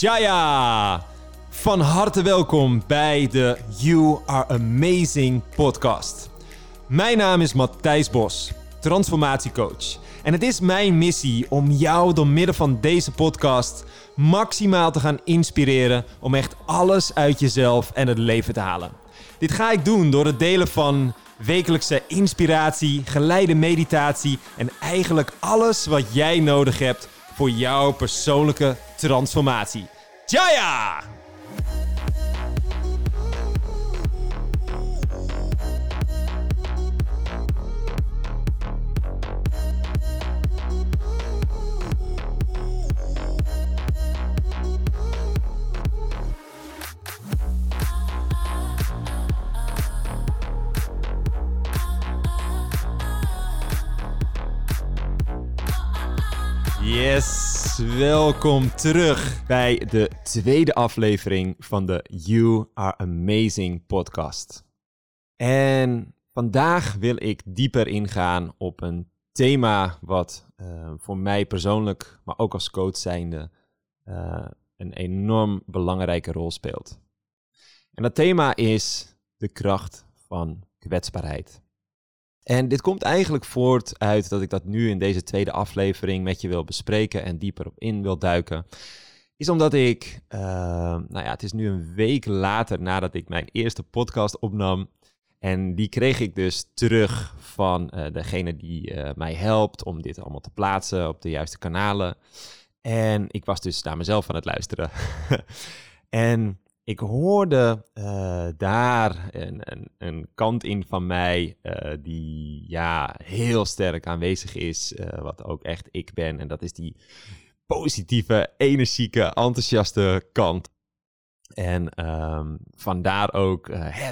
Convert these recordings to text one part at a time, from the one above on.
Jaya! Van harte welkom bij de You Are Amazing podcast. Mijn naam is Matthijs Bos, transformatiecoach. En het is mijn missie om jou door middel van deze podcast maximaal te gaan inspireren om echt alles uit jezelf en het leven te halen. Dit ga ik doen door het delen van wekelijkse inspiratie, geleide meditatie en eigenlijk alles wat jij nodig hebt voor jouw persoonlijke transformatie. Jaya! Yes, welkom terug bij de tweede aflevering van de You Are Amazing podcast. En vandaag wil ik dieper ingaan op een thema wat uh, voor mij persoonlijk, maar ook als coach zijnde, uh, een enorm belangrijke rol speelt. En dat thema is de kracht van kwetsbaarheid. En dit komt eigenlijk voort uit dat ik dat nu in deze tweede aflevering met je wil bespreken en dieper op in wil duiken. Is omdat ik, uh, nou ja, het is nu een week later nadat ik mijn eerste podcast opnam. En die kreeg ik dus terug van uh, degene die uh, mij helpt om dit allemaal te plaatsen op de juiste kanalen. En ik was dus naar mezelf aan het luisteren. en ik hoorde uh, daar een, een, een, kant in van mij uh, die ja, heel sterk aanwezig is, uh, wat ook echt ik ben. En dat is die positieve, energieke, enthousiaste kant. En um, vandaar ook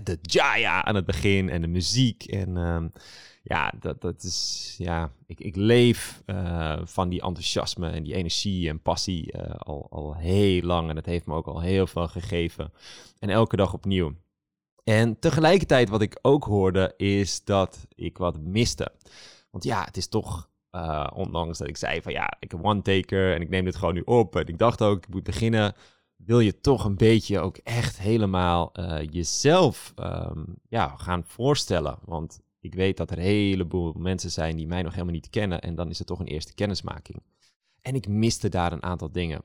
de Jaya aan het begin en de muziek. En um, ja, dat, dat is, ja, ik, ik leef uh, van die enthousiasme en die energie en passie uh, al, al heel lang. En het heeft me ook al heel veel gegeven. En elke dag opnieuw. En tegelijkertijd wat ik ook hoorde is dat ik wat miste. Want ja, het is toch, uh, ondanks dat ik zei van ja, ik heb one-taker en ik neem dit gewoon nu op. En ik dacht ook, ik moet beginnen. Wil je toch een beetje ook echt helemaal jezelf um, ja, gaan voorstellen? Want ik weet dat er een heleboel mensen zijn die mij nog helemaal niet kennen en dan is het toch een eerste kennismaking. En ik miste daar een aantal dingen.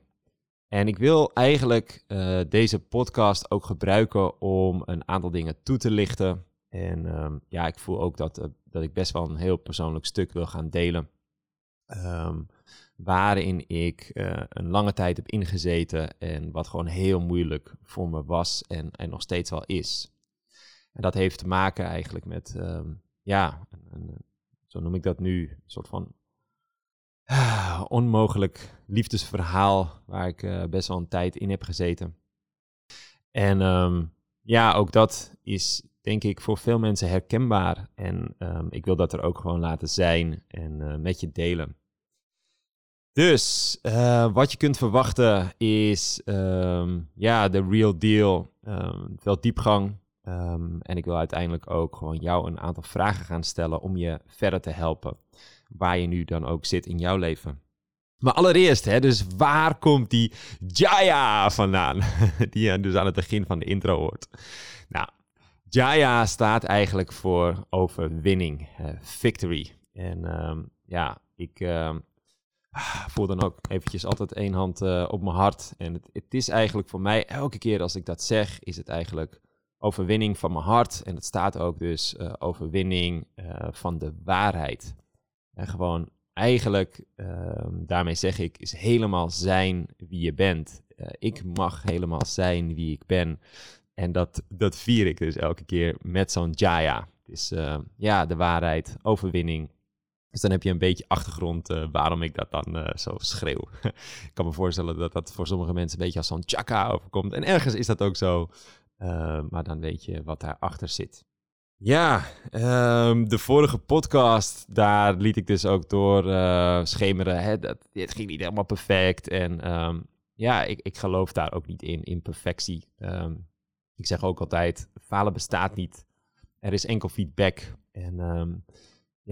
En ik wil eigenlijk uh, deze podcast ook gebruiken om een aantal dingen toe te lichten. En um, ja, ik voel ook dat, uh, dat ik best wel een heel persoonlijk stuk wil gaan delen. Um, waarin ik uh, een lange tijd heb ingezeten en wat gewoon heel moeilijk voor me was en, en nog steeds wel is. En dat heeft te maken eigenlijk met um, ja, een, zo noem ik dat nu, een soort van uh, onmogelijk liefdesverhaal waar ik uh, best wel een tijd in heb gezeten. En um, ja, ook dat is denk ik voor veel mensen herkenbaar. En um, ik wil dat er ook gewoon laten zijn en uh, met je delen. Dus wat je kunt verwachten is um, ja, de real deal. veel diepgang, Um, en ik wil uiteindelijk ook gewoon jou een aantal vragen gaan stellen om je verder te helpen. Waar je nu dan ook zit in jouw leven. Maar allereerst, hè, dus waar komt die Jaya vandaan? Die je dus aan het begin van de intro hoort. Nou, Jaya staat eigenlijk voor overwinning, uh, victory. En um, ja, ik uh, voel dan ook eventjes altijd één hand uh, op mijn hart. En het, het is eigenlijk voor mij, elke keer als ik dat zeg, is het eigenlijk overwinning van mijn hart. En het staat ook dus uh, overwinning uh, van de waarheid. En gewoon eigenlijk, uh, daarmee zeg ik, is helemaal zijn wie je bent. Eh, ik mag helemaal zijn wie ik ben. En dat, dat vier ik dus elke keer met zo'n Jaya. Dus ja, de waarheid, overwinning. Dus dan heb je een beetje achtergrond waarom ik dat dan zo schreeuw. ik kan me voorstellen dat dat voor sommige mensen een beetje als zo'n chaka overkomt. En ergens is dat ook zo. Uh, maar dan weet je wat daarachter zit. Ja, um, de vorige podcast, daar liet ik dus ook door uh, schemeren. Hè, dat, het ging niet helemaal perfect. En um, ja, ik, ik geloof daar ook niet in, in perfectie. Um, ik zeg ook altijd, falen bestaat niet. Er is enkel feedback. En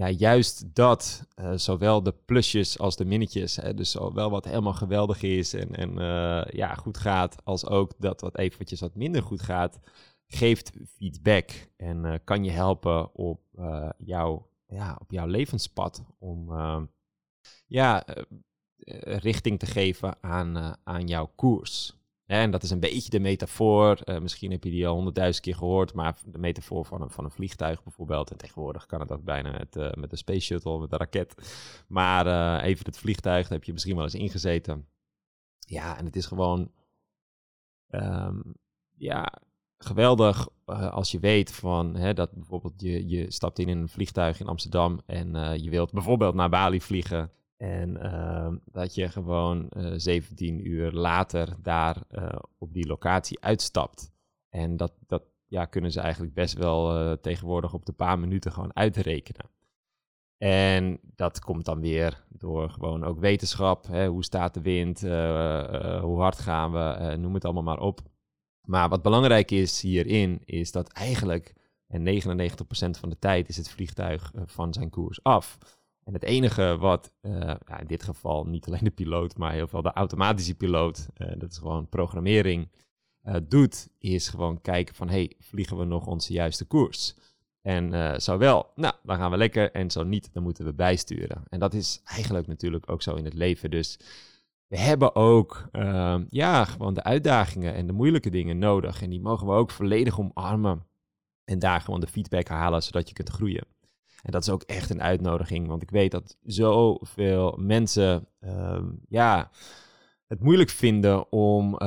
ja, juist dat, eh, zowel de plusjes als de minnetjes, hè, dus zowel wat helemaal geweldig is en, en eh, ja, goed gaat, als ook dat wat eventjes wat minder goed gaat, geeft feedback en uh, kan je helpen op, jouw, ja, op jouw levenspad om ja, richting te geven aan, aan jouw koers. En dat is een beetje de metafoor. Uh, misschien heb je die al honderdduizend keer gehoord, maar de metafoor van een, van een vliegtuig bijvoorbeeld. En tegenwoordig kan het ook bijna met, uh, met de space shuttle, met de raket. Maar uh, even het vliegtuig, daar heb je misschien wel eens ingezeten. Ja, en het is gewoon um, ja, geweldig als je weet van hè, dat bijvoorbeeld je, je stapt in een vliegtuig in Amsterdam en je wilt bijvoorbeeld naar Bali vliegen. En uh, dat je gewoon uh, eh, 17 uur later daar uh, op die locatie uitstapt. En dat, dat ja, kunnen ze eigenlijk best wel uh, tegenwoordig op de paar minuten gewoon uitrekenen. En dat komt dan weer door gewoon ook wetenschap. Hè, hoe staat de wind? hoe hard gaan we? noem het allemaal maar op. Maar wat belangrijk is hierin, is dat eigenlijk, en 99% van de tijd is het vliegtuig van zijn koers af. En het enige wat ja, in dit geval niet alleen de piloot, maar heel veel de automatische piloot, uh, dat is gewoon programmering, uh, doet, is gewoon kijken van hey, vliegen we nog onze juiste koers? En zo wel, nou, dan gaan we lekker. En zo niet, dan moeten we bijsturen. En dat is eigenlijk natuurlijk ook zo in het leven. Dus we hebben ook ehm, ja, gewoon de uitdagingen en de moeilijke dingen nodig. En die mogen we ook volledig omarmen. En daar gewoon de feedback halen, zodat je kunt groeien. En dat is ook echt een uitnodiging, want ik weet dat zoveel mensen uh, ja, het moeilijk vinden om uh,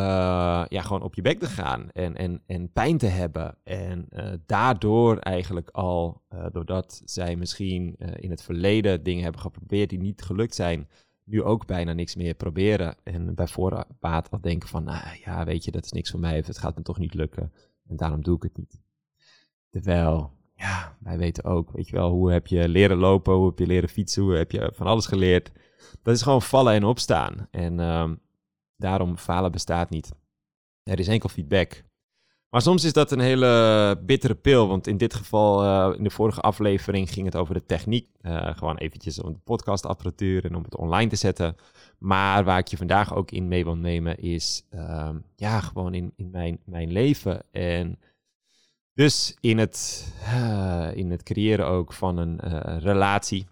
ja, gewoon op je bek te gaan en, en, en pijn te hebben. En uh, daardoor eigenlijk al, uh, doordat zij misschien in het verleden dingen hebben geprobeerd die niet gelukt zijn, nu ook bijna niks meer proberen. En bij voorbaat al denken van, nou ja, weet je, dat is niks voor mij, of het gaat me toch niet lukken. En daarom doe ik het niet. Terwijl ja, wij weten ook, weet je wel, hoe heb je leren lopen, hoe heb je leren fietsen, hoe heb je van alles geleerd. Dat is gewoon vallen en opstaan. En um, daarom falen bestaat niet. Er is enkel feedback. Maar soms is dat een hele bittere pil, want in dit geval, uh, in de vorige aflevering, ging het over de techniek. Uh, gewoon eventjes om de podcastapparatuur en om het online te zetten. Maar waar ik je vandaag ook in mee wil nemen is, uh, ja, gewoon in, in mijn, mijn leven en dus in het, uh, in het creëren ook van een uh, relatie.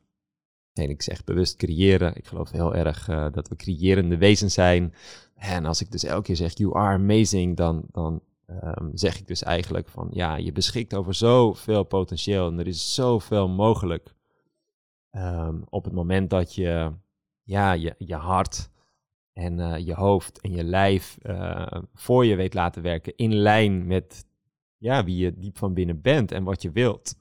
En ik zeg bewust creëren. Ik geloof heel erg uh, dat we creërende wezens zijn. En als ik dus elke keer zeg, you are amazing, dan, dan um, zeg ik dus eigenlijk van, ja, je beschikt over zoveel potentieel en er is zoveel mogelijk. Um, op het moment dat je, ja, je, je hart en je hoofd en je lijf voor je weet laten werken in lijn met ja, wie je diep van binnen bent en wat je wilt.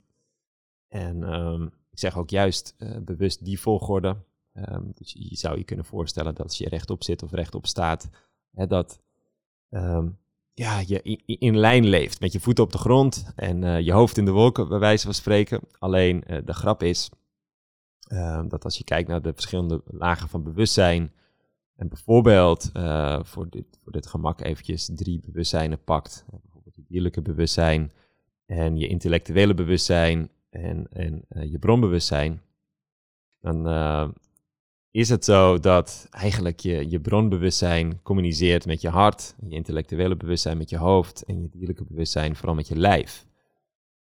En um, ik zeg ook juist uh, bewust die volgorde. Um, dus je zou je kunnen voorstellen dat als je rechtop zit of rechtop staat, hè, dat um, ja, je in, lijn leeft met je voeten op de grond en uh, je hoofd in de wolken, bij wijze van spreken. Alleen uh, de grap is dat als je kijkt naar de verschillende lagen van bewustzijn, en bijvoorbeeld voor, dit, voor dit gemak eventjes drie bewustzijnen pakt, dierlijke bewustzijn en je intellectuele bewustzijn en, en uh, je bronbewustzijn, dan uh, is het zo dat eigenlijk je, je bronbewustzijn communiceert met je hart, je intellectuele bewustzijn met je hoofd en je dierlijke bewustzijn vooral met je lijf.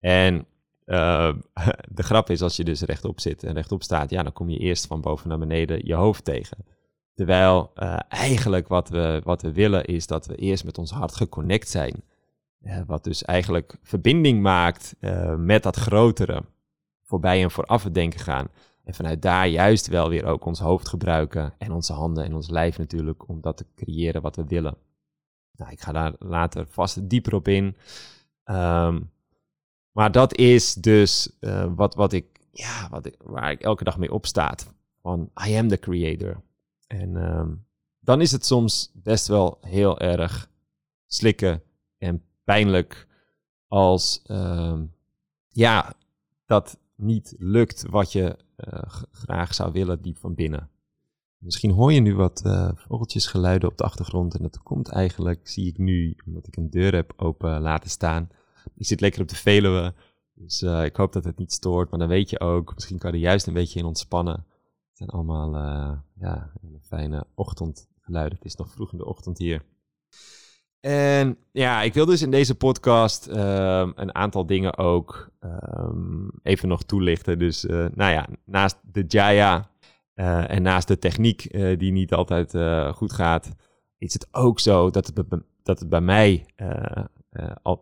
En uh, de grap is, als je dus rechtop zit en rechtop staat, ja, dan kom je eerst van boven naar beneden je hoofd tegen. Terwijl eigenlijk wat we, wat we willen is dat we eerst met ons hart geconnect zijn. Uh, wat dus eigenlijk verbinding maakt uh, met dat grotere. Voorbij en vooraf het denken gaan. En vanuit daar juist wel weer ook ons hoofd gebruiken. En onze handen en ons lijf natuurlijk. Om dat te creëren wat we willen. Nou, ik ga daar later vast dieper op in. Um, maar dat is dus uh, wat, wat ik, ja, wat ik, waar ik elke dag mee opstaat. Van I am the creator. En um, dan is het soms best wel heel erg slikken en pijnlijk als uh, ja, dat niet lukt wat je uh, graag zou willen diep van binnen. Misschien hoor je nu wat uh, vogeltjesgeluiden op de achtergrond en dat komt eigenlijk, zie ik nu, omdat ik een deur heb open laten staan. Ik zit lekker op de Veluwe Dus uh, ik hoop dat het niet stoort, maar dan weet je ook, misschien kan je er juist een beetje in ontspannen. Het zijn allemaal ja, fijne ochtendgeluiden. Het is nog vroeg in de ochtend hier. En ja, ik wil dus in deze podcast um, een aantal dingen ook um, even nog toelichten. Dus uh, nou ja, naast de Jaya en naast de techniek die niet altijd goed gaat, is het ook zo dat het, dat het bij mij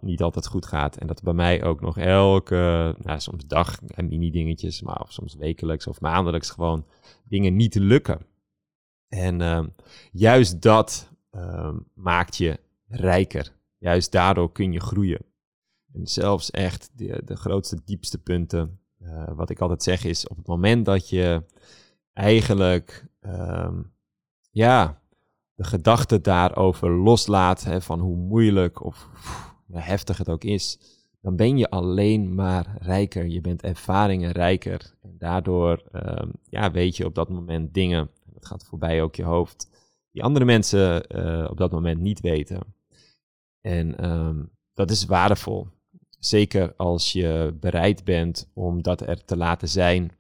niet altijd goed gaat. En dat bij mij ook nog elke, nou, soms dag en mini-dingetjes, maar of soms wekelijks of maandelijks gewoon dingen niet lukken. En uh, juist dat uh, maakt je rijker. Juist daardoor kun je groeien. En zelfs echt de, de grootste, diepste punten. Uh, wat ik altijd zeg is, op het moment dat je eigenlijk, ehm, ja, de gedachte daarover loslaat, hè, van hoe moeilijk of hoe heftig het ook is, dan ben je alleen maar rijker. Je bent ervaringen rijker. En daardoor um, ja, weet je op dat moment dingen, dat gaat voorbij ook je hoofd, die andere mensen uh, op dat moment niet weten. En um, dat is waardevol. Zeker als je bereid bent om dat er te laten zijn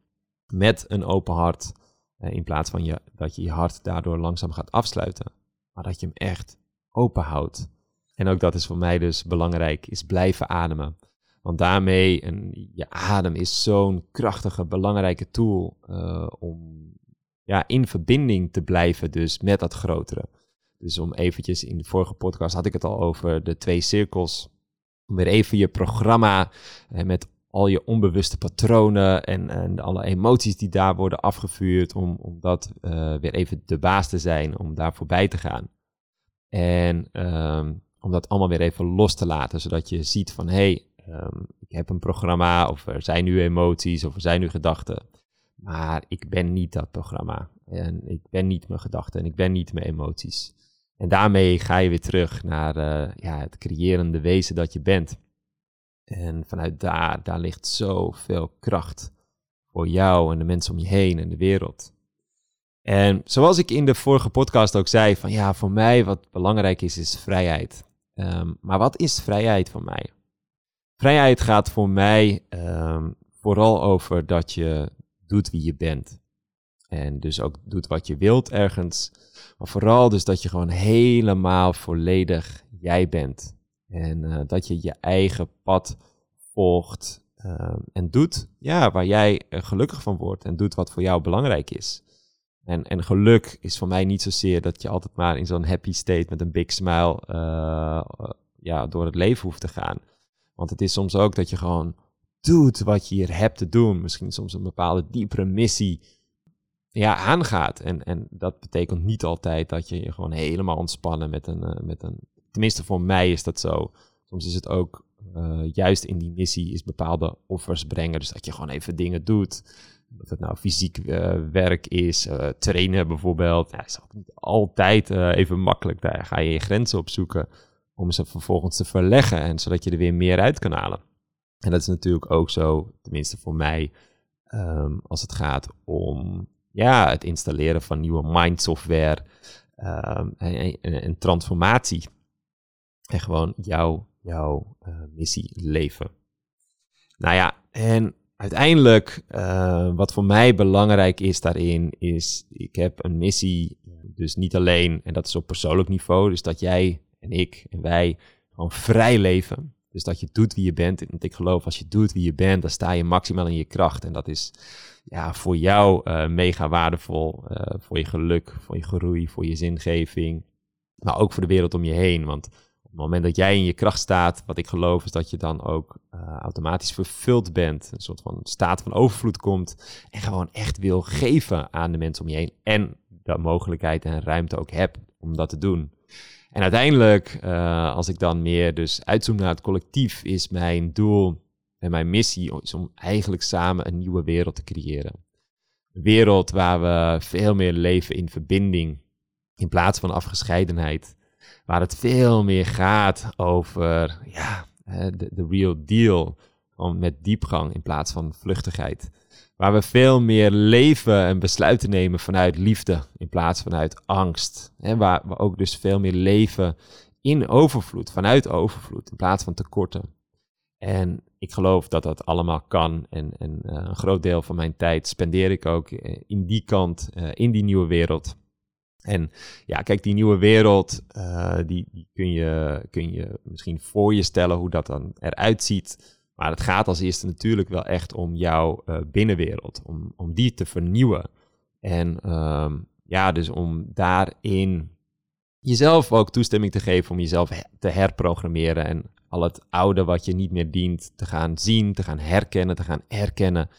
met een open hart. Eh, in plaats van je, dat je je hart daardoor langzaam gaat afsluiten. Maar dat je hem echt open houdt. En ook dat is voor mij dus belangrijk, is blijven ademen. Want daarmee, en je adem is zo'n krachtige, belangrijke tool uh, om ja, in verbinding te blijven dus met dat grotere. Dus om eventjes, in de vorige podcast had ik het al over de twee cirkels. Om weer even je programma uh, met al je onbewuste patronen en, en alle emoties die daar worden afgevuurd, om, om dat uh, weer even de baas te zijn, om daar voorbij te gaan. En um, om dat allemaal weer even los te laten, zodat je ziet van hé, hey, um, ik heb een programma, of er zijn nu emoties, of er zijn nu gedachten. Maar ik ben niet dat programma. En ik ben niet mijn gedachten en ik ben niet mijn emoties. En daarmee ga je weer terug naar uh, ja, het creërende wezen dat je bent. En vanuit daar, daar ligt zoveel kracht voor jou en de mensen om je heen en de wereld. En zoals ik in de vorige podcast ook zei, van ja, voor mij wat belangrijk is, is vrijheid. Um, maar wat is vrijheid voor mij? Vrijheid gaat voor mij um, vooral over dat je doet wie je bent. En dus ook doet wat je wilt ergens. Maar vooral dus dat je gewoon helemaal volledig jij bent. En uh, dat je je eigen pad volgt uh, en doet ja, waar jij gelukkig van wordt. En doet wat voor jou belangrijk is. En, en geluk is voor mij niet zozeer dat je altijd maar in zo'n happy state met een big smile uh, ja, door het leven hoeft te gaan. Want het is soms ook dat je gewoon doet wat je hier hebt te doen. Misschien soms een bepaalde diepere missie ja, aangaat. En, en dat betekent niet altijd dat je je gewoon helemaal ontspannen met een, uh, met een... Tenminste, voor mij is dat zo. Soms is het ook uh, juist in die missie is bepaalde offers brengen. Dus dat je gewoon even dingen doet. Of het nou fysiek uh, werk is, trainen bijvoorbeeld. Ja, is niet altijd even makkelijk. Daar ga je je grenzen opzoeken om ze vervolgens te verleggen. En zodat je er weer meer uit kan halen. En dat is natuurlijk ook zo, tenminste voor mij, um, als het gaat om ja, het installeren van nieuwe mindsoftware um, en, en, transformatie. En gewoon jouw, jouw missie leven. Nou ja, en uiteindelijk, uh, wat voor mij belangrijk is daarin, is ik heb een missie. Dus niet alleen, en dat is op persoonlijk niveau, dus dat jij en ik en wij gewoon vrij leven. Dus dat je doet wie je bent. Want ik geloof, als je doet wie je bent, dan sta je maximaal in je kracht. En dat is ja, voor jou uh, mega waardevol. Uh, voor je geluk, voor je groei, voor je zingeving. Maar ook voor de wereld om je heen. Want het moment dat jij in je kracht staat, wat ik geloof, is dat je dan ook uh, automatisch vervuld bent. Een soort van staat van overvloed komt. En gewoon echt wil geven aan de mensen om je heen. En de mogelijkheid en ruimte ook hebt om dat te doen. En uiteindelijk, uh, als ik dan meer dus uitzoom naar het collectief, is mijn doel en mijn missie is om eigenlijk samen een nieuwe wereld te creëren. Een wereld waar we veel meer leven in verbinding in plaats van afgescheidenheid waar het veel meer gaat over ja, de, de real deal. Gewoon met diepgang in plaats van vluchtigheid. Waar we veel meer leven en besluiten nemen vanuit liefde in plaats vanuit angst. En waar we ook dus veel meer leven in overvloed, vanuit overvloed in plaats van tekorten. En ik geloof dat dat allemaal kan. En, en uh, een groot deel van mijn tijd spendeer ik ook in die kant, in die nieuwe wereld. En ja, kijk, die nieuwe wereld, die, die, kun, je, kun je misschien voor je stellen hoe dat dan eruit ziet. Maar het gaat als eerste natuurlijk wel echt om jouw uh, binnenwereld, om, om die te vernieuwen. En um, ja, dus om daarin jezelf ook toestemming te geven om jezelf te herprogrammeren en al het oude wat je niet meer dient te gaan zien, te gaan herkennen, te gaan erkennen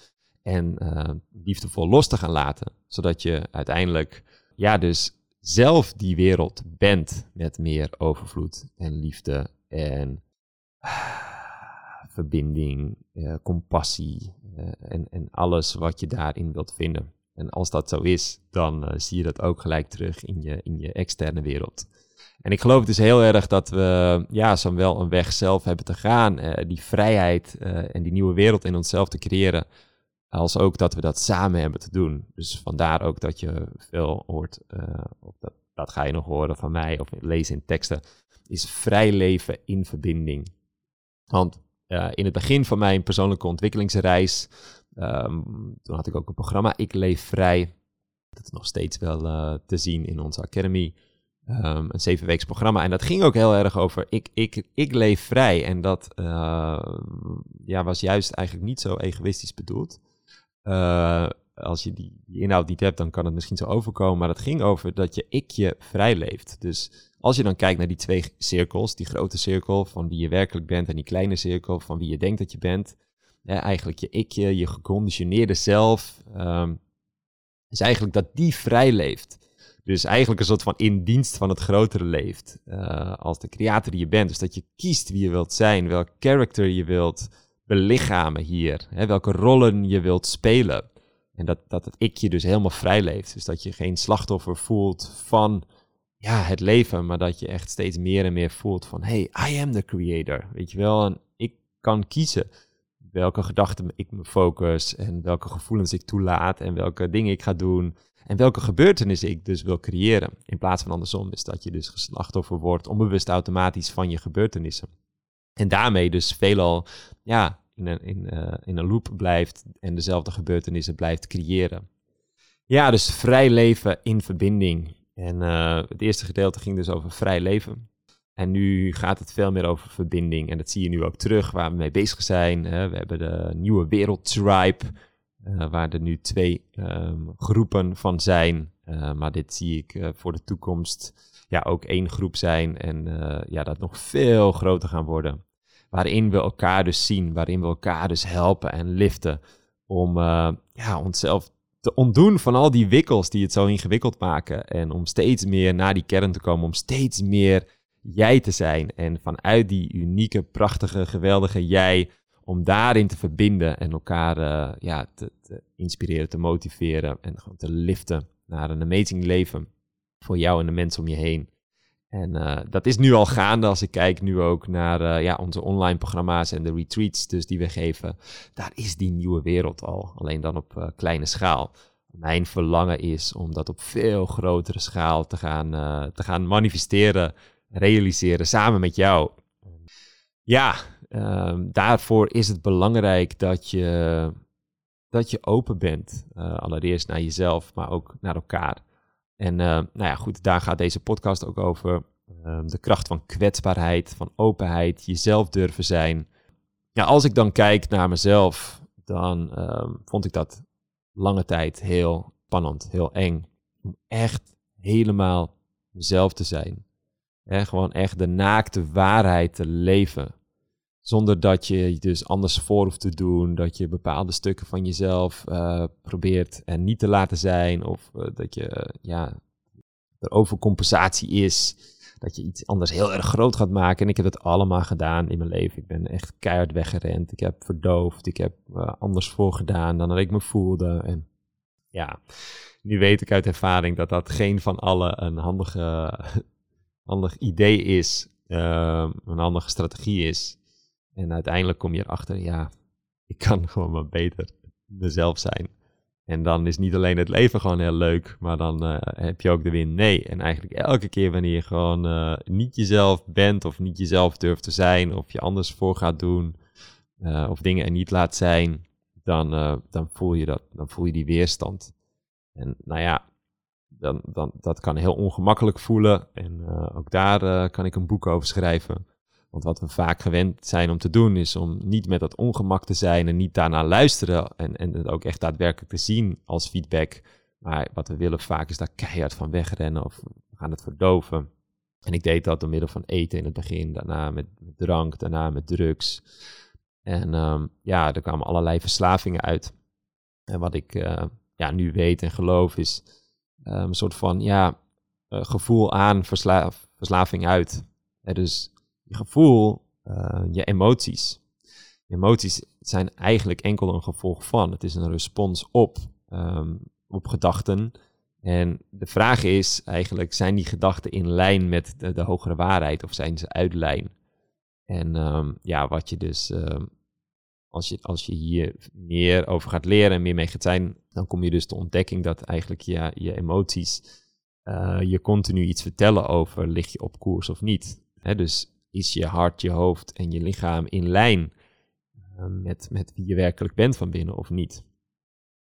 en uh, liefdevol los te gaan laten. Zodat je uiteindelijk ja, dus zelf die wereld bent met meer overvloed en liefde en verbinding, uh, compassie uh, en, en alles wat je daarin wilt vinden. En als dat zo is, dan uh, zie je dat ook gelijk terug in je, in je externe wereld. En ik geloof dus heel erg dat we ja, wel een weg zelf hebben te gaan. die vrijheid en die nieuwe wereld in onszelf te creëren als ook dat we dat samen hebben te doen. Dus vandaar ook dat je veel hoort, of dat, dat ga je nog horen van mij of lezen in teksten, is vrij leven in verbinding. Want uh, in het begin van mijn persoonlijke ontwikkelingsreis, um, toen had ik ook een programma, Ik Leef Vrij. Dat is nog steeds wel uh, te zien in onze academy. Um, een zevenweeks programma. En dat ging ook heel erg over ik, ik, ik leef vrij. En dat uh, ja, was juist eigenlijk niet zo egoïstisch bedoeld. Als je die, die, inhoud niet hebt, dan kan het misschien zo overkomen. Maar het ging over dat je ikje vrij leeft. Dus als je dan kijkt naar die twee cirkels, die grote cirkel van wie je werkelijk bent en die kleine cirkel van wie je denkt dat je bent. eigenlijk je ikje, je geconditioneerde zelf, um, is eigenlijk dat die vrij leeft. Dus eigenlijk een soort van in dienst van het grotere leeft. Uh, als de creator die je bent. Dus dat je kiest wie je wilt zijn, welk character je wilt belichamen hier. Hè, welke rollen je wilt spelen. En dat, dat het ikje dus helemaal vrij leeft. Dus dat je geen slachtoffer voelt van ja, het leven, maar dat je echt steeds meer en meer voelt van hey, I am the creator. Weet je wel, en ik kan kiezen welke gedachten ik me focus en welke gevoelens ik toelaat en welke dingen ik ga doen en welke gebeurtenissen ik dus wil creëren. In plaats van andersom is dat je dus slachtoffer wordt onbewust automatisch van je gebeurtenissen. En daarmee dus veelal ja, in, een, in, uh, in een loop blijft en dezelfde gebeurtenissen blijft creëren. Ja, dus vrij leven in verbinding. En uh, het eerste gedeelte ging dus over vrij leven. En nu gaat het veel meer over verbinding. En dat zie je nu ook terug waar we mee bezig zijn. Hè. We hebben de nieuwe wereldtribe, uh, waar er nu twee um, groepen van zijn. Uh, maar dit zie ik voor de toekomst ja, ook één groep zijn. En ja, dat nog veel groter gaan worden waarin we elkaar dus zien, waarin we elkaar dus helpen en liften om ja, onszelf te ontdoen van al die wikkels die het zo ingewikkeld maken. En om steeds meer naar die kern te komen, om steeds meer jij te zijn. En vanuit die unieke, prachtige, geweldige jij, om daarin te verbinden en elkaar uh, ja, te, te, inspireren, te motiveren en gewoon te liften naar een amazing leven voor jou en de mensen om je heen. En uh, dat is nu al gaande als ik kijk nu ook naar uh, ja, onze online programma's en de retreats dus die we geven. Daar is die nieuwe wereld al, alleen dan op uh, kleine schaal. Mijn verlangen is om dat op veel grotere schaal te gaan, te gaan manifesteren, realiseren samen met jou. Ja, ehm, daarvoor is het belangrijk dat je, dat je open bent. allereerst naar jezelf, maar ook naar elkaar. En uh, nou ja, goed, daar gaat deze podcast ook over. Uh, de kracht van kwetsbaarheid, van openheid, jezelf durven zijn. Ja, als ik dan kijk naar mezelf, dan uh, vond ik dat lange tijd heel spannend, heel eng. Om echt helemaal mezelf te zijn. En gewoon echt de naakte waarheid te leven. Zonder dat je dus anders voor hoeft te doen. Dat je bepaalde stukken van jezelf uh, probeert en niet te laten zijn. Of uh, dat je, uh, ja, er overcompensatie is. Dat je iets anders heel erg groot gaat maken. En ik heb het allemaal gedaan in mijn leven. Ik ben echt keihard weggerend. Ik heb verdoofd. Ik heb anders voorgedaan dan dat ik me voelde. En ja, nu weet ik uit ervaring dat dat geen van allen een handige, handig idee is. een handige strategie is. En uiteindelijk kom je erachter, ja, ik kan gewoon maar beter mezelf zijn. En dan is niet alleen het leven gewoon heel leuk, maar dan uh, heb je ook de win nee. En eigenlijk elke keer wanneer je gewoon uh, niet jezelf bent of niet jezelf durft te zijn of je anders voor gaat doen, of dingen er niet laat zijn, dan, dan, voel je dat, dan voel je die weerstand. En nou ja, dan, dan, dat kan heel ongemakkelijk voelen. En ook daar kan ik een boek over schrijven. Want wat we vaak gewend zijn om te doen, is om niet met dat ongemak te zijn en niet daarna luisteren en, en het ook echt daadwerkelijk te zien als feedback. Maar wat we willen vaak is daar keihard van wegrennen of we gaan het verdoven. En ik deed dat door middel van eten in het begin, daarna met, drank, daarna met drugs. En um, ja, er kwamen allerlei verslavingen uit. En wat ik uh, ja, nu weet en geloof is um, een soort van ja, uh, gevoel aan versla verslaving uit. dus je gevoel, uh, je emoties. Emoties zijn eigenlijk enkel een gevolg van. Het is een respons op, um, op gedachten. En de vraag is eigenlijk, zijn die gedachten in lijn met de, hogere waarheid of zijn ze uit lijn? En um, ja, wat je dus, um, als, je, als je hier meer over gaat leren en meer mee gaat zijn, dan kom je dus de ontdekking dat eigenlijk ja, je emoties uh, je continu iets vertellen over lig je op koers of niet. Dus is je hart, je hoofd en je lichaam in lijn uh, met, met wie je werkelijk bent van binnen of niet.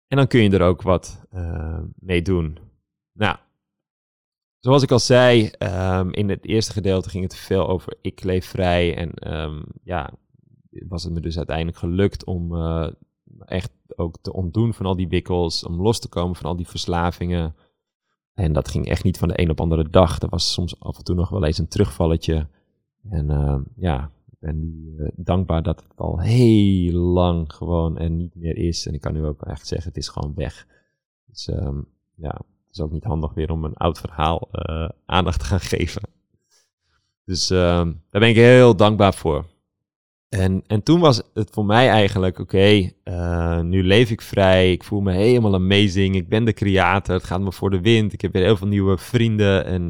En dan kun je er ook wat uh, mee doen. Nou, zoals ik al zei, um, in het eerste gedeelte ging het veel over ik leef vrij. En um, ja, was het me dus uiteindelijk gelukt om uh, echt ook te ontdoen van al die wikkels, om los te komen van al die verslavingen. En dat ging echt niet van de een op andere dag. Er was soms af en toe nog wel eens een terugvalletje. En uh, ja, ik ben nu uh, dankbaar dat het al heel lang gewoon en niet meer is. En ik kan nu ook echt zeggen, het is gewoon weg. Dus um, ja, het is ook niet handig weer om een oud verhaal uh, aandacht te gaan geven. Dus um, daar ben ik heel dankbaar voor. En, en toen was het voor mij eigenlijk, oké, okay, nu leef ik vrij, ik voel me helemaal amazing, ik ben de creator, het gaat me voor de wind, ik heb weer heel veel nieuwe vrienden en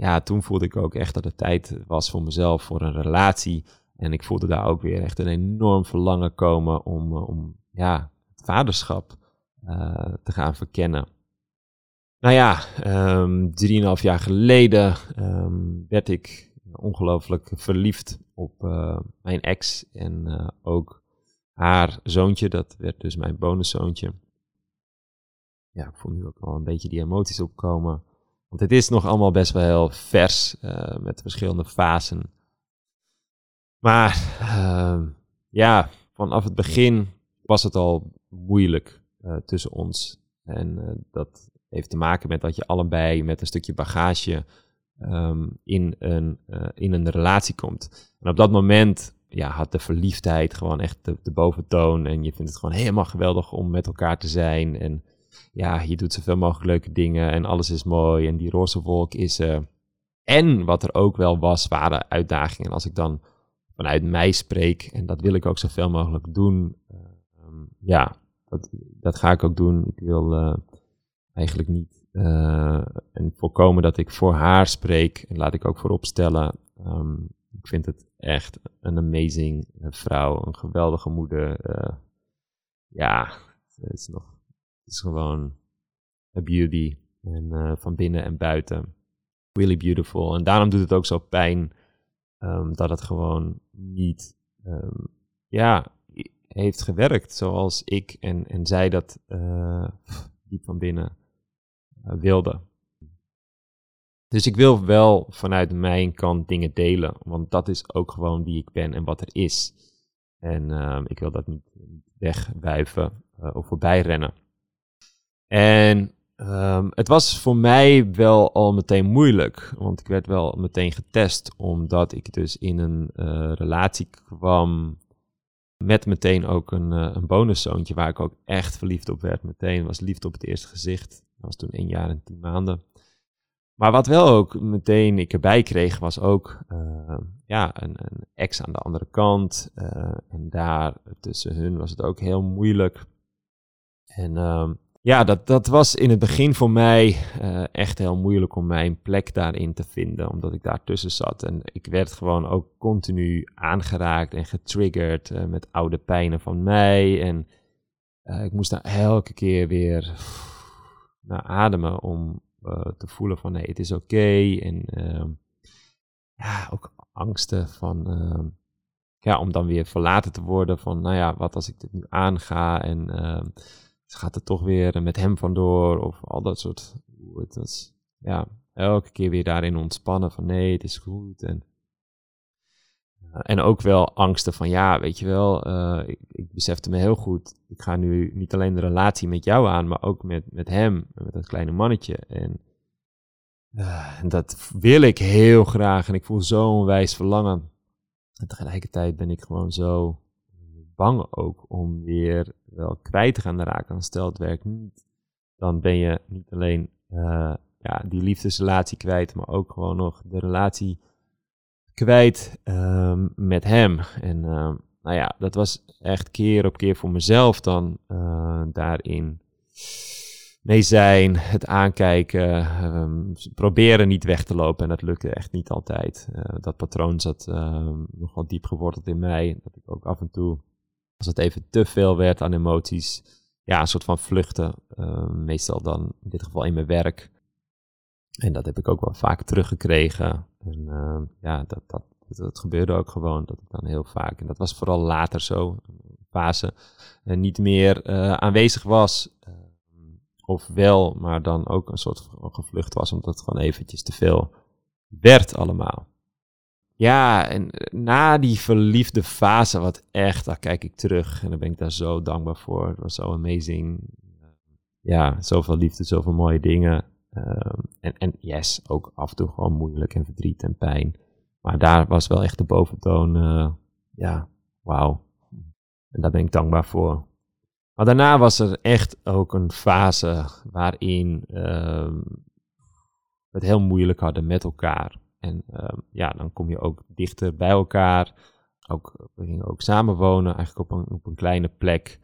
ja, toen voelde ik ook echt dat het tijd was voor mezelf, voor een relatie. En ik voelde daar ook weer echt een enorm verlangen komen om, uh, om ja, het vaderschap uh, te gaan verkennen. Nou ja, um, drieënhalf jaar geleden um, werd ik ongelooflijk verliefd op uh, mijn ex en ook haar zoontje. Dat werd dus mijn bonuszoontje. Ja, ik voel nu ook wel een beetje die emoties opkomen. Want het is nog allemaal best wel heel vers, uh, met verschillende fasen. Maar uh, ja, vanaf het begin was het al moeilijk uh, tussen ons. En uh, dat heeft te maken met dat je allebei met een stukje bagage um, in, een, in een relatie komt. En op dat moment ja, had de verliefdheid gewoon echt de, de boventoon. En je vindt het gewoon helemaal geweldig om met elkaar te zijn. En ja, je doet zoveel mogelijk leuke dingen en alles is mooi en die roze wolk is er. En wat er ook wel was, waren uitdagingen. Als ik dan vanuit mij spreek, en dat wil ik ook zoveel mogelijk doen, uh, ja, dat, dat, ga ik ook doen. Ik wil uh, eigenlijk niet uh, en voorkomen dat ik voor haar spreek, en laat ik ook voorop stellen. Um, ik vind het echt een amazing vrouw, een geweldige moeder. ja, het is nog is gewoon a beauty. En uh, van binnen en buiten. Really beautiful. En daarom doet het ook zo pijn um, dat het gewoon niet, um, ja, heeft gewerkt zoals ik en, en zij dat uh, diep van binnen uh, wilden. Dus ik wil wel vanuit mijn kant dingen delen, want dat is ook gewoon wie ik ben en wat er is. En um, ik wil dat niet wegwuiven of voorbij rennen. En um, het was voor mij wel al meteen moeilijk, want ik werd wel meteen getest, omdat ik dus in een uh, relatie kwam met meteen ook een, uh, een bonuszoontje waar ik ook echt verliefd op werd. Meteen was liefde op het eerste gezicht. Dat was toen één jaar en tien maanden. Maar wat wel ook meteen ik erbij kreeg, was ook uh, ja, een, een, ex aan de andere kant. Uh, en daar tussen hun was het ook heel moeilijk. En uh, ja, dat, dat was in het begin voor mij uh, echt heel moeilijk om mijn plek daarin te vinden, omdat ik daartussen zat. En ik werd gewoon ook continu aangeraakt en getriggerd uh, met oude pijnen van mij. En uh, ik moest daar elke keer weer naar ademen om te voelen van nee, het is oké. En ehm, ja, ook angsten van ehm, ja, om dan weer verlaten te worden van, nou ja, wat als ik dit nu aanga en uh, gaat het toch weer met hem vandoor of al dat soort, het ja, elke keer weer daarin ontspannen van nee, het is goed en en ook wel angsten van, ja, weet je wel, uh, ik, ik besefte me heel goed, ik ga nu niet alleen de relatie met jou aan, maar ook met, met hem, met dat kleine mannetje. En, en dat wil ik heel graag en ik voel zo'n wijs verlangen. En tegelijkertijd ben ik gewoon zo bang ook om weer wel kwijt te gaan raken. Dan stel het werk niet, dan ben je niet alleen uh, ja, die liefdesrelatie kwijt, maar ook gewoon nog de relatie kwijt um, met hem. En uh, nou ja, dat was echt keer op keer voor mezelf dan uh, daarin mee zijn, het aankijken, um, proberen niet weg te lopen. En dat lukte echt niet altijd. Uh, dat patroon zat nogal diep geworteld in mij. Dat ik ook af en toe, als het even te veel werd aan emoties, ja, een soort van vluchten. meestal dan in dit geval in mijn werk. En dat heb ik ook wel vaak teruggekregen. En uh, ja, dat, dat, dat, gebeurde ook gewoon. Dat ik dan heel vaak, en dat was vooral later zo, fase, uh, niet meer uh, aanwezig was. of wel, maar dan ook een soort gevlucht was, omdat het gewoon eventjes te veel werd allemaal. Ja, en na die verliefde fase, wat echt, daar kijk ik terug en dan ben ik daar zo dankbaar voor. Het was zo amazing. Ja, zoveel liefde, zoveel mooie dingen. Um, en, en yes, ook af en toe gewoon moeilijk en verdriet en pijn. Maar daar was wel echt de boventoon, uh, ja, wauw. En daar ben ik dankbaar voor. Maar daarna was er echt ook een fase waarin we het heel moeilijk hadden met elkaar. En uh, ja, dan kom je ook dichter bij elkaar. Ook, we gingen ook samenwonen, eigenlijk op een, op een kleine plek.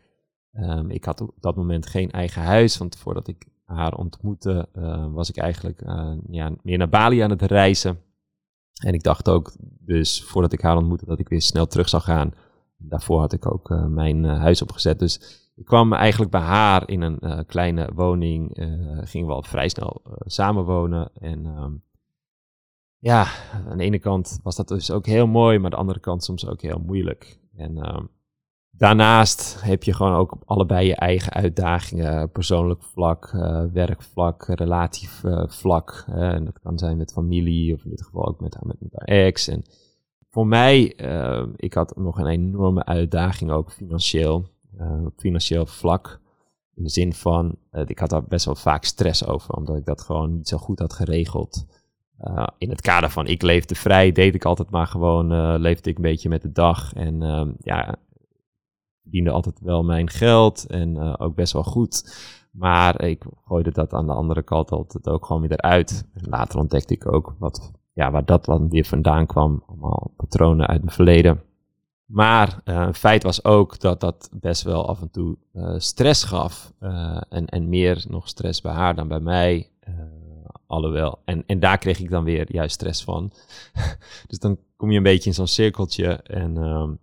Um, ik had op dat moment geen eigen huis, want voordat ik haar ontmoette, uh, was ik eigenlijk uh, ja, meer naar Bali aan het reizen. En ik dacht ook, dus voordat ik haar ontmoette, dat ik weer snel terug zou gaan. Daarvoor had ik ook uh, mijn huis opgezet. Dus ik kwam eigenlijk bij haar in een kleine woning. gingen we al vrij snel samenwonen. En ja, aan de ene kant was dat dus ook heel mooi, maar aan de andere kant soms ook heel moeilijk. En um, Daarnaast heb je gewoon ook allebei je eigen uitdagingen, persoonlijk vlak, uh, werkvlak, relatievlak. Uh, en dat kan zijn met familie of in dit geval ook met, met, haar ex. En voor mij, uh, ik had nog een enorme uitdaging ook financieel, op financieel vlak. In de zin van, ik had daar best wel vaak stress over, omdat ik dat gewoon niet zo goed had geregeld. Uh, in het kader van ik leefde vrij, deed ik altijd maar gewoon, uh, leefde ik een beetje met de dag. En uh, ja, verdiende altijd wel mijn geld en uh, ook best wel goed. Maar ik gooide dat aan de andere kant altijd ook gewoon weer. En later ontdekte ik ook wat, ja, waar dat dan weer vandaan kwam. Allemaal patronen uit mijn verleden. Maar uh, feit was ook dat dat best wel af en toe stress gaf. En, en meer nog stress bij haar dan bij mij. Alhoewel. En, en daar kreeg ik dan weer juist stress van. dus dan kom je een beetje in zo'n cirkeltje. En ehm,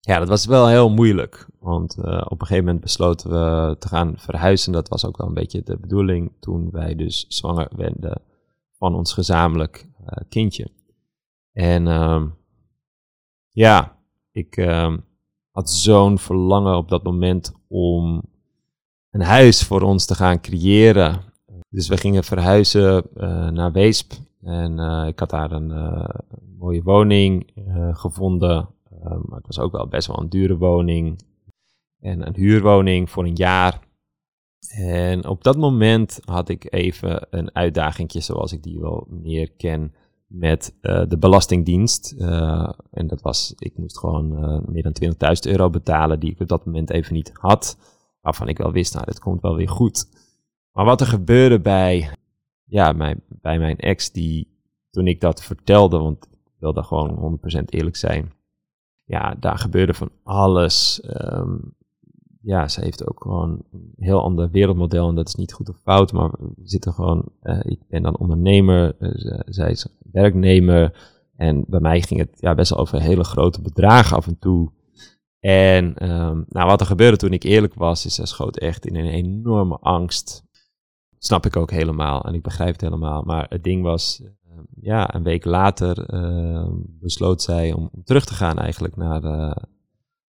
ja, dat was wel heel moeilijk. Want uh, op een gegeven moment besloten we te gaan verhuizen. Dat was ook wel een beetje de bedoeling toen wij dus zwanger werden van ons gezamenlijk uh, kindje. En uh, ja, ik ehm, had zo'n verlangen op dat moment om een huis voor ons te gaan creëren. Dus we gingen verhuizen uh, naar Weesp. En ik had daar een mooie woning gevonden maar het was ook wel best wel een dure woning. En een huurwoning voor een jaar. En op dat moment had ik even een uitdaging, zoals ik die wel meer ken, met de Belastingdienst. En dat was, ik moest gewoon meer dan 20.000 euro betalen, die ik op dat moment even niet had. Waarvan ik wel wist, nou, dit komt wel weer goed. Maar wat er gebeurde bij, ja, mijn, bij mijn ex, die toen ik dat vertelde, want ik wilde gewoon 100% eerlijk zijn, ja, daar gebeurde van alles. Um, ja, ze heeft ook gewoon een heel ander wereldmodel en dat is niet goed of fout, maar we zitten gewoon, uh, ik ben dan ondernemer, uh, zij is werknemer en bij mij ging het ja, best wel over hele grote bedragen af en toe. En um, nou, wat er gebeurde toen ik eerlijk was, is ze schoot echt in een enorme angst. Snap ik ook helemaal en ik begrijp het helemaal, maar het ding was, ja, een week later besloot zij om, terug te gaan eigenlijk naar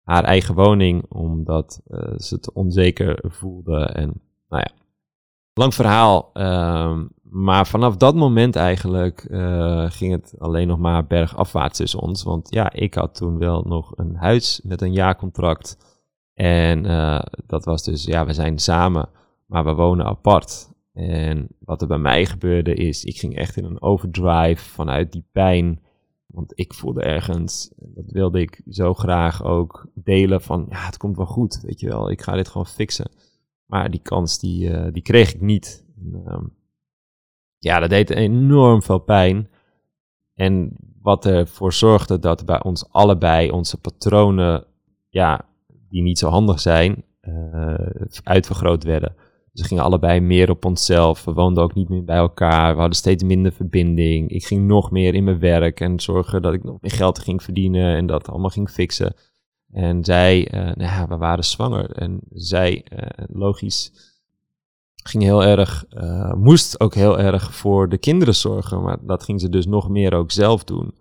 haar eigen woning, omdat ze het onzeker voelde. En nou ja, lang verhaal. Ehm, maar vanaf dat moment eigenlijk ging het alleen nog maar bergafwaarts tussen ons. Want ja, ik had toen wel nog een huis met een jaarcontract. En dat was dus, ja, we zijn samen, maar we wonen apart. En wat er bij mij gebeurde is, ik ging echt in een overdrive vanuit die pijn. Want ik voelde ergens, dat wilde ik zo graag ook delen van, ja, het komt wel goed, weet je wel, ik ga dit gewoon fixen. Maar die kans, die, uh, die kreeg ik niet. En, um, ja, dat deed enorm veel pijn. En wat ervoor zorgde dat bij ons allebei onze patronen, ja, die niet zo handig zijn, uh, uitvergroot werden. Ze gingen allebei meer op onszelf. We woonden ook niet meer bij elkaar. We hadden steeds minder verbinding. Ik ging nog meer in mijn werk en zorgen dat ik nog meer geld ging verdienen en dat allemaal ging fixen. En zij, uh, nou ja, we waren zwanger. En zij, uh, logisch, ging heel erg, uh, moest ook heel erg voor de kinderen zorgen. Maar dat ging ze dus nog meer ook zelf doen.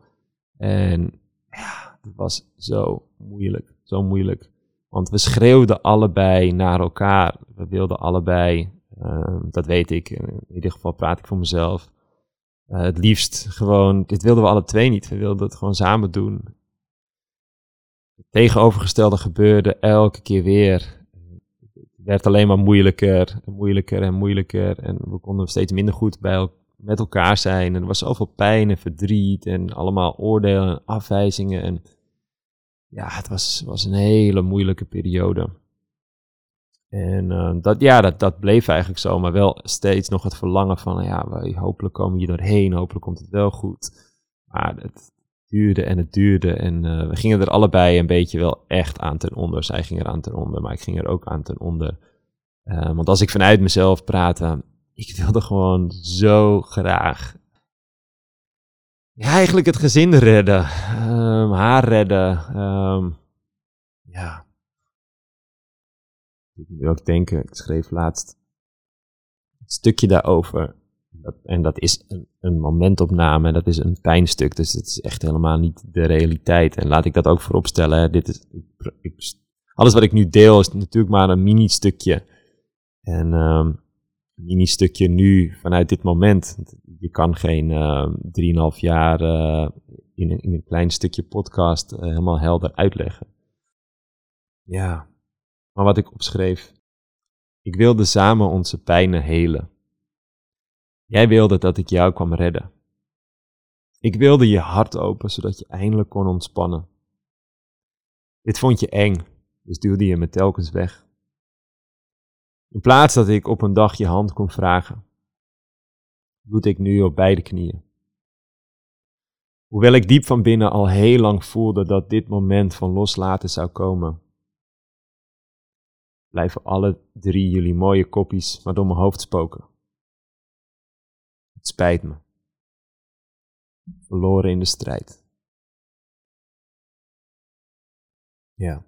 En ja, het was zo moeilijk, zo moeilijk. Want we schreeuwden allebei naar elkaar. We wilden allebei, uh, dat weet ik, in ieder geval praat ik voor mezelf. Uh, het liefst gewoon, dit wilden we alle twee niet. We wilden het gewoon samen doen. Het tegenovergestelde gebeurde elke keer weer. Het werd alleen maar moeilijker en moeilijker en moeilijker. En we konden steeds minder goed bij el met elkaar zijn. En er was zoveel pijn en verdriet en allemaal oordelen en afwijzingen. En ja, het was, was een hele moeilijke periode. En uh, dat, ja, dat, dat bleef eigenlijk zo, maar wel steeds nog het verlangen van, ja, wij, hopelijk komen we hier doorheen, hopelijk komt het wel goed. Maar het duurde en het duurde en uh, we gingen er allebei een beetje wel echt aan ten onder. Zij ging er aan ten onder, maar ik ging er ook aan ten onder. Uh, want als ik vanuit mezelf praatte, ik wilde gewoon zo graag ja, eigenlijk het gezin redden. Um, haar redden. Um, ja. Ik moet ook denken, ik schreef laatst een stukje daarover. En dat is een, een momentopname, dat is een pijnstuk. Dus het is echt helemaal niet de realiteit. En laat ik dat ook vooropstellen. Dit is, ik, alles wat ik nu deel is natuurlijk maar een mini-stukje. En um, mini-stukje nu vanuit dit moment. Je kan geen uh, 3,5 jaar uh, in, een, in, een, klein stukje podcast uh, helemaal helder uitleggen. Ja, maar wat ik opschreef. Ik wilde samen onze pijnen helen. Jij wilde dat ik jou kwam redden. Ik wilde je hart open zodat je eindelijk kon ontspannen. Dit vond je eng, dus duwde je me telkens weg. In plaats dat ik op een dag je hand kon vragen, doet ik nu op beide knieën. Hoewel ik diep van binnen al heel lang voelde dat dit moment van loslaten zou komen, blijven alle drie jullie mooie koppies maar door mijn hoofd spoken. Het spijt me. Verloren in de strijd. Ja.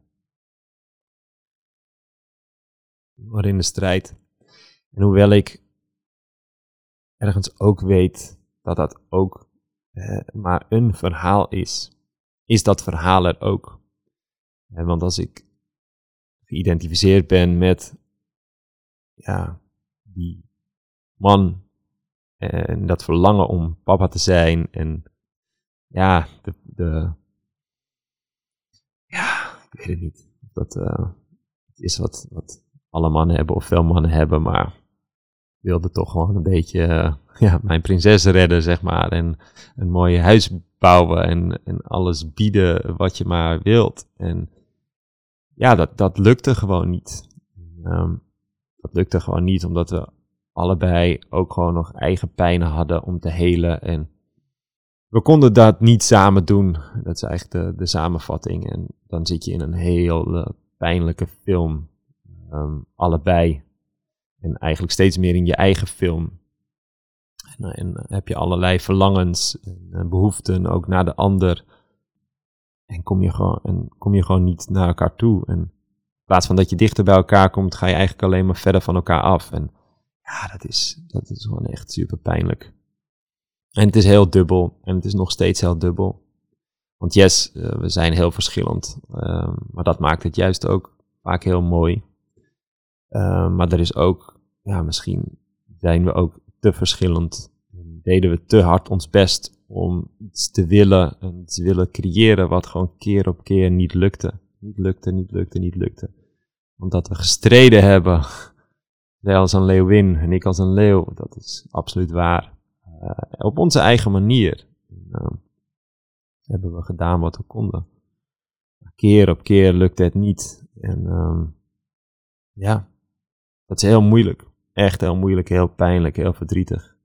In de strijd. En hoewel ik ergens ook weet dat dat ook eh, maar een verhaal is, is dat verhaal er ook. En want als ik geïdentificeerd ben met ja, die man en dat verlangen om papa te zijn en ja, de, de ja, ik weet het niet. Dat is wat, wat alle mannen hebben of veel mannen hebben, maar wilde toch gewoon een beetje uh, ja, mijn prinses redden, zeg maar. En een mooie huis bouwen en, en alles bieden wat je maar wilt. En ja, dat, dat lukte gewoon niet. Um, dat lukte gewoon niet, omdat we allebei ook gewoon nog eigen pijnen hadden om te helen. En we konden dat niet samen doen. Dat is eigenlijk de, de samenvatting. En dan zit je in een heel pijnlijke film um, allebei. En eigenlijk steeds meer in je eigen film. En, eh, en heb je allerlei verlangens en eh, behoeften ook naar de ander. En kom je gewoon, en kom je gewoon niet naar elkaar toe. En in plaats van dat je dichter bij elkaar komt, ga je eigenlijk alleen maar verder van elkaar af. En ja, dat is, dat is gewoon echt super pijnlijk. En het is heel dubbel. En het is nog steeds heel dubbel. Want yes, eh, we zijn heel verschillend. Ehm, maar dat maakt het juist ook vaak heel mooi. Ehm, maar er is ook, ja, misschien zijn we ook te verschillend. Deden we te hard ons best om iets te willen en iets willen creëren wat gewoon keer op keer niet lukte. Niet lukte, niet lukte, niet lukte. Omdat we gestreden hebben. Jij als een leeuwin en ik als een leeuw. Dat is absoluut waar. Uh, op onze eigen manier. Uh, hebben we gedaan wat we konden. Keer op keer lukte het niet. En um, ja, dat is heel moeilijk. Echt heel moeilijk, heel pijnlijk, heel verdrietig.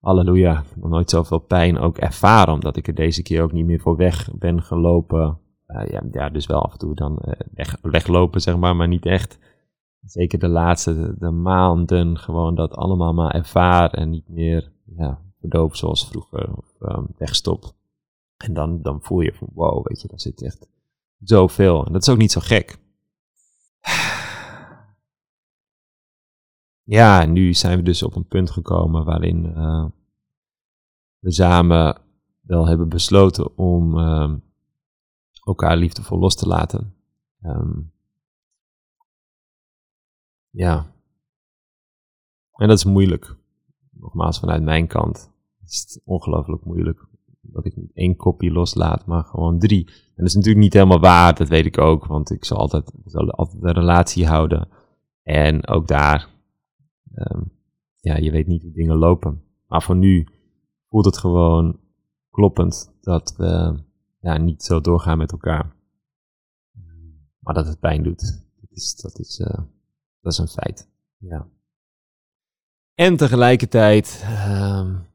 Halleluja, ik heb nog nooit zoveel pijn ook ervaren, omdat ik er deze keer ook niet meer voor weg ben gelopen. Uh, ja, ja, dus wel af en toe dan uh, weg, weglopen, zeg maar, maar niet echt. Zeker de laatste de, maanden gewoon dat allemaal maar ervaren en niet meer ja, zoals vroeger of um, wegstop. En dan, dan voel je van wow, weet je, daar zit echt zoveel. En dat is ook niet zo gek. Ja, nu zijn we dus op een punt gekomen waarin uh, we samen wel hebben besloten om uh, elkaar liefdevol los te laten. Um, ja. En dat is moeilijk. Nogmaals, vanuit mijn kant is het ongelooflijk moeilijk. Dat ik niet één kopie loslaat, maar gewoon drie. En dat is natuurlijk niet helemaal waar, dat weet ik ook. Want ik zal altijd, zal altijd een relatie houden. En ook daar um, ja, je weet niet hoe dingen lopen. Maar voor nu voelt het gewoon kloppend dat we ja, niet zo doorgaan met elkaar. Maar dat het pijn doet. Dat is, dat is, uh, dat is een feit. Ja. En tegelijkertijd, um,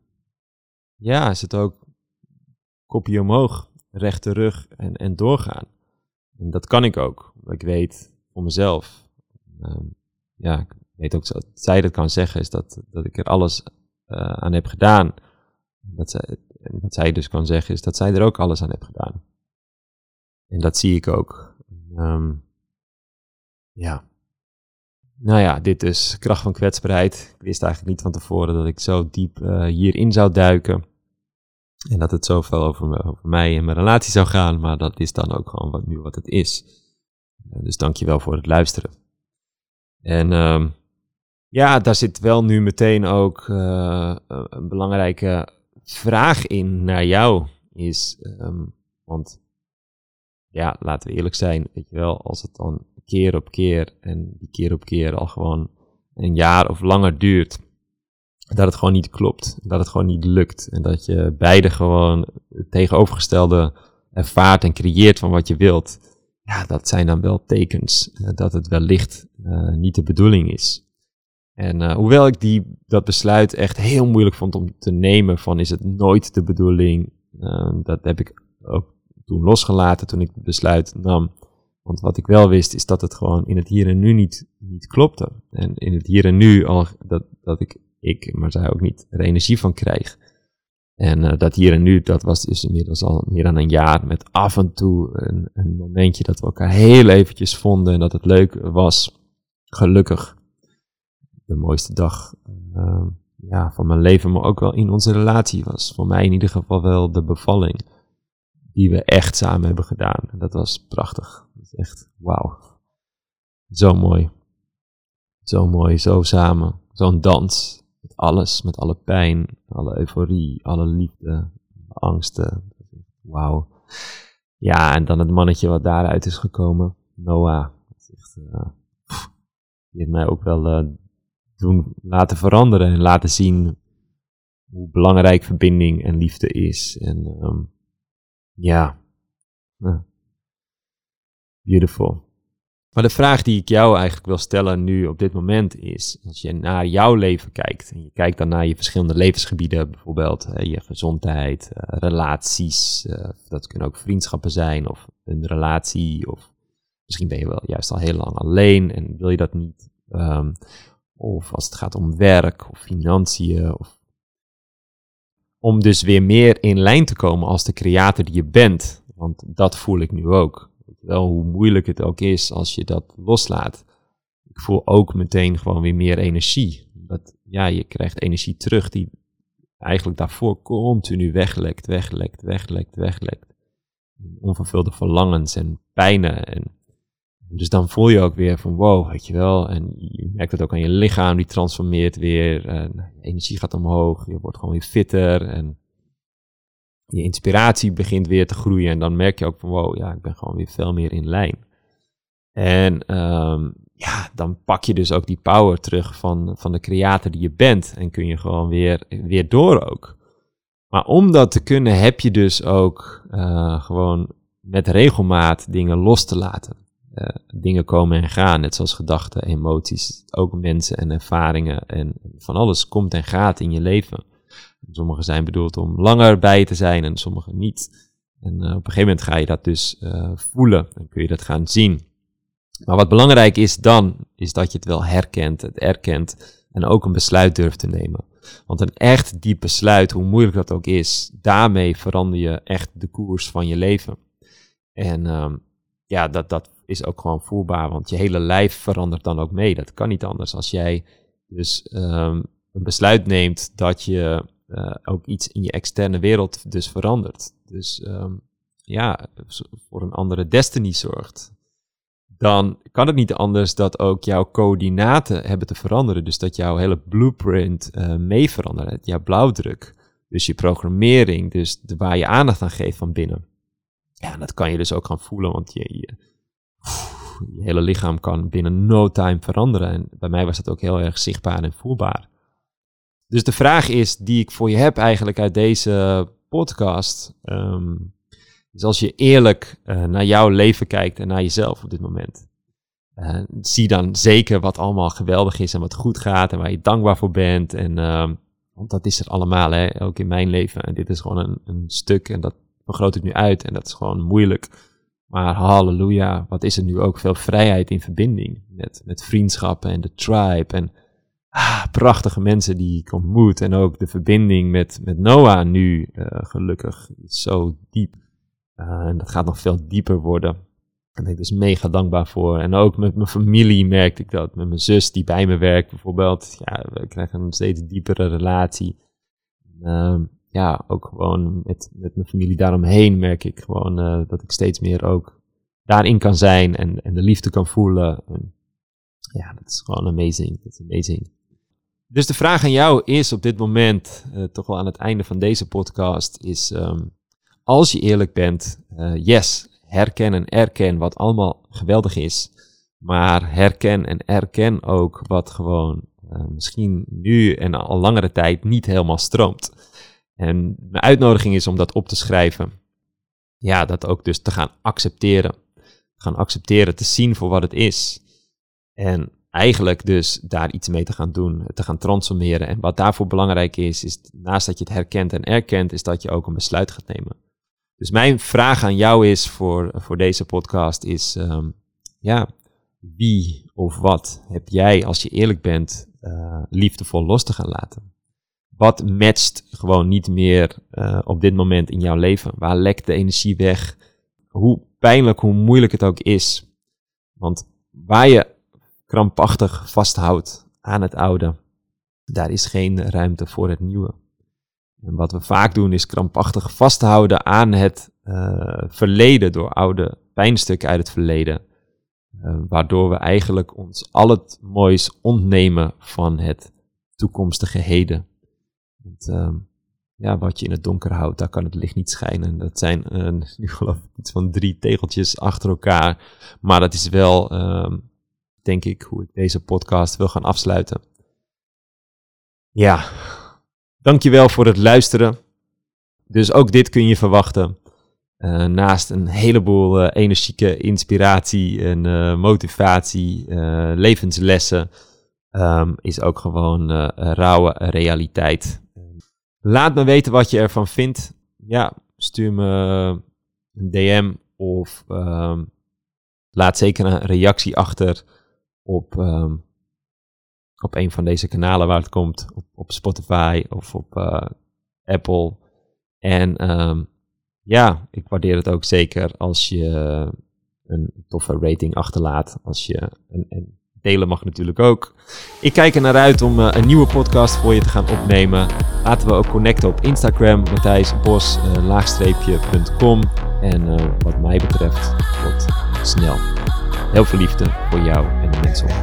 ja, is het ook kopje omhoog, rechte rug en, en doorgaan. En dat kan ik ook. Ik weet voor mezelf. Um, ja, weet ook dat zij dat kan zeggen, is dat, dat ik er alles uh, aan heb gedaan. Dat zij, wat zij dus kan zeggen, is dat zij er ook alles aan heeft gedaan. En dat zie ik ook. Um, ja. Nou ja, dit is kracht van kwetsbaarheid. Ik wist eigenlijk niet van tevoren dat ik zo diep uh, hierin zou duiken. En dat het zoveel over, me, over mij en mijn relatie zou gaan. Maar dat is dan ook gewoon wat, nu wat het is. Uh, dus dankjewel voor het luisteren. En um, ja, daar zit wel nu meteen ook uh, een belangrijke vraag in naar jou. Is, um, want ja, laten we eerlijk zijn, weet je wel, als het dan keer op keer en die keer op keer al gewoon een jaar of langer duurt, dat het gewoon niet klopt, dat het gewoon niet lukt en dat je beide gewoon het tegenovergestelde ervaart en creëert van wat je wilt. Ja, dat zijn dan wel tekens uh, dat het wellicht uh, niet de bedoeling is. En uh, hoewel ik die, dat besluit echt heel moeilijk vond om te nemen van is het nooit de bedoeling, uh, dat heb ik ook toen losgelaten toen ik het besluit nam. Want wat ik wel wist is dat het gewoon in het hier en nu niet, niet klopte. En in het hier en nu al dat, dat ik, ik, maar zij ook niet, er energie van krijg. En uh, dat hier en nu, dat was dus inmiddels al meer dan een jaar met af en toe een, een momentje dat we elkaar heel eventjes vonden en dat het leuk was. Gelukkig de mooiste dag uh, ja, van mijn leven, maar ook wel in onze relatie was. Voor mij in ieder geval wel de bevalling die we echt samen hebben gedaan. En dat was prachtig. Dat is echt wauw. Zo mooi. Zo mooi, zo samen. Zo'n dans. Met alles, met alle pijn, alle euforie, alle liefde, angsten. Wauw. Ja, en dan het mannetje wat daaruit is gekomen. Noah. Dat is echt, uh, die heeft mij ook wel uh, laten veranderen en laten zien hoe belangrijk verbinding en liefde is. En um, ja, beautiful. Maar de vraag die ik jou eigenlijk wil stellen nu op dit moment is, als je naar jouw leven kijkt, en je kijkt dan naar je verschillende levensgebieden, bijvoorbeeld je gezondheid, uh, relaties, uh, dat kunnen ook vriendschappen zijn, of een relatie, of misschien ben je wel juist al heel lang alleen en wil je dat niet. Um, of als het gaat om werk of financiën. Of... Om dus weer meer in lijn te komen als de creator die je bent. Want dat voel ik nu ook. Wel hoe moeilijk het ook is als je dat loslaat. Ik voel ook meteen gewoon weer meer energie. Dat, ja, je krijgt energie terug die eigenlijk daarvoor continu weglekt, weglekt, weglekt, weglekt. Onvervulde verlangens en pijnen. En dus dan voel je ook weer van wow, weet je wel. En je merkt het ook aan je lichaam, die transformeert weer. En energie gaat omhoog, je wordt gewoon weer fitter. En je inspiratie begint weer te groeien. En dan merk je ook van wow, ja, ik ben gewoon weer veel meer in lijn. En um, ja, dan pak je dus ook die power terug van, van de creator die je bent. En kun je gewoon weer, weer door ook. Maar om dat te kunnen heb je dus ook uh, gewoon met regelmaat dingen los te laten. Uh, dingen komen en gaan, net zoals gedachten, emoties, ook mensen en ervaringen. En van alles komt en gaat in je leven. Sommige zijn bedoeld om langer bij te zijn en sommige niet. En uh, op een gegeven moment ga je dat dus voelen en kun je dat gaan zien. Maar wat belangrijk is dan, is dat je het wel herkent, het erkent en ook een besluit durft te nemen. Want een echt diep besluit, hoe moeilijk dat ook is, daarmee verander je echt de koers van je leven. En um, ja, dat, dat is ook gewoon voelbaar, want je hele lijf verandert dan ook mee. Dat kan niet anders. Als jij dus um, een besluit neemt dat je uh, ook iets in je externe wereld dus verandert. Dus um, ja, voor een andere destiny zorgt dan kan het niet anders dat ook jouw coördinaten hebben te veranderen. Dus dat jouw hele blueprint uh, mee verandert, jouw blauwdruk. Dus je programmering, dus de, waar je aandacht aan geeft van binnen. Ja, dat kan je dus ook gaan voelen, want je, je hele lichaam kan binnen no time veranderen. En bij mij was dat ook heel erg zichtbaar en voelbaar. Dus de vraag is, die ik voor je heb eigenlijk uit deze podcast, um, dus als je eerlijk uh, naar jouw leven kijkt en naar jezelf op dit moment, uh, zie dan zeker wat allemaal geweldig is en wat goed gaat en waar je dankbaar voor bent. En uh, want dat is er allemaal, hè, ook in mijn leven. En dit is gewoon een, een stuk en dat vergroot ik nu uit en dat is gewoon moeilijk. Maar halleluja, wat is er nu ook veel vrijheid in verbinding met, met vriendschappen en de tribe en ah, prachtige mensen die ik ontmoet. En ook de verbinding met, met Noah nu, uh, gelukkig, zo diep. Uh, en dat gaat nog veel dieper worden. Daar ben ik dus mega dankbaar voor. En ook met mijn familie merkte ik dat. Met mijn zus die bij me werkt bijvoorbeeld. Ja, we krijgen een steeds diepere relatie. Uh, ja, ook gewoon met, met mijn familie daaromheen merk ik gewoon uh, dat ik steeds meer ook daarin kan zijn en, en de liefde kan voelen. En ja, dat is gewoon amazing. Dat is amazing. Dus de vraag aan jou is op dit moment, uh, toch wel aan het einde van deze podcast, is um, als je eerlijk bent, uh, yes, herken en erken wat allemaal geweldig is. Maar herken en erken ook wat gewoon misschien nu en al langere tijd niet helemaal stroomt. En mijn uitnodiging is om dat op te schrijven. Ja, dat ook dus te gaan accepteren. Gaan accepteren, te zien voor wat het is. En eigenlijk dus daar iets mee te gaan doen, te gaan transformeren. En wat daarvoor belangrijk is, is naast dat je het herkent en erkent, is dat je ook een besluit gaat nemen. Dus mijn vraag aan jou is voor, voor deze podcast is, um, ja, wie of wat heb jij, als je eerlijk bent, uh, liefdevol los te gaan laten? Wat matcht gewoon niet meer uh, op dit moment in jouw leven? Waar lekt de energie weg? Hoe pijnlijk, hoe moeilijk het ook is. Want waar je krampachtig vasthoudt aan het oude, daar is geen ruimte voor het nieuwe. En wat we vaak doen is krampachtig vasthouden aan het uh, verleden door oude pijnstukken uit het verleden. Uh, waardoor we eigenlijk ons al het moois ontnemen van het toekomstige heden. Uh, ja, wat je in het donker houdt, daar kan het licht niet schijnen. Dat zijn uh, nu geloof ik iets van drie tegeltjes achter elkaar. Maar dat is wel, ehm, denk ik, hoe ik deze podcast wil gaan afsluiten. Ja, Dankjewel voor het luisteren. Dus ook dit kun je verwachten. Uh, naast een heleboel uh, energieke inspiratie en motivatie, levenslessen, um, is ook gewoon rauwe realiteit. Laat me weten wat je ervan vindt. Ja, stuur me een DM of um, laat zeker een reactie achter op um, op een van deze kanalen waar het komt. Op, op Spotify of op uh, Apple. En um, ja, ik waardeer het ook zeker als je een toffe rating achterlaat. Als je een, een Delen mag natuurlijk ook. Ik kijk er naar uit om een nieuwe podcast voor je te gaan opnemen. Laten we ook connecten op Instagram, matthijsbos-laagstreepje.com. En wat mij betreft, tot snel. Heel veel liefde voor jou en de mensen om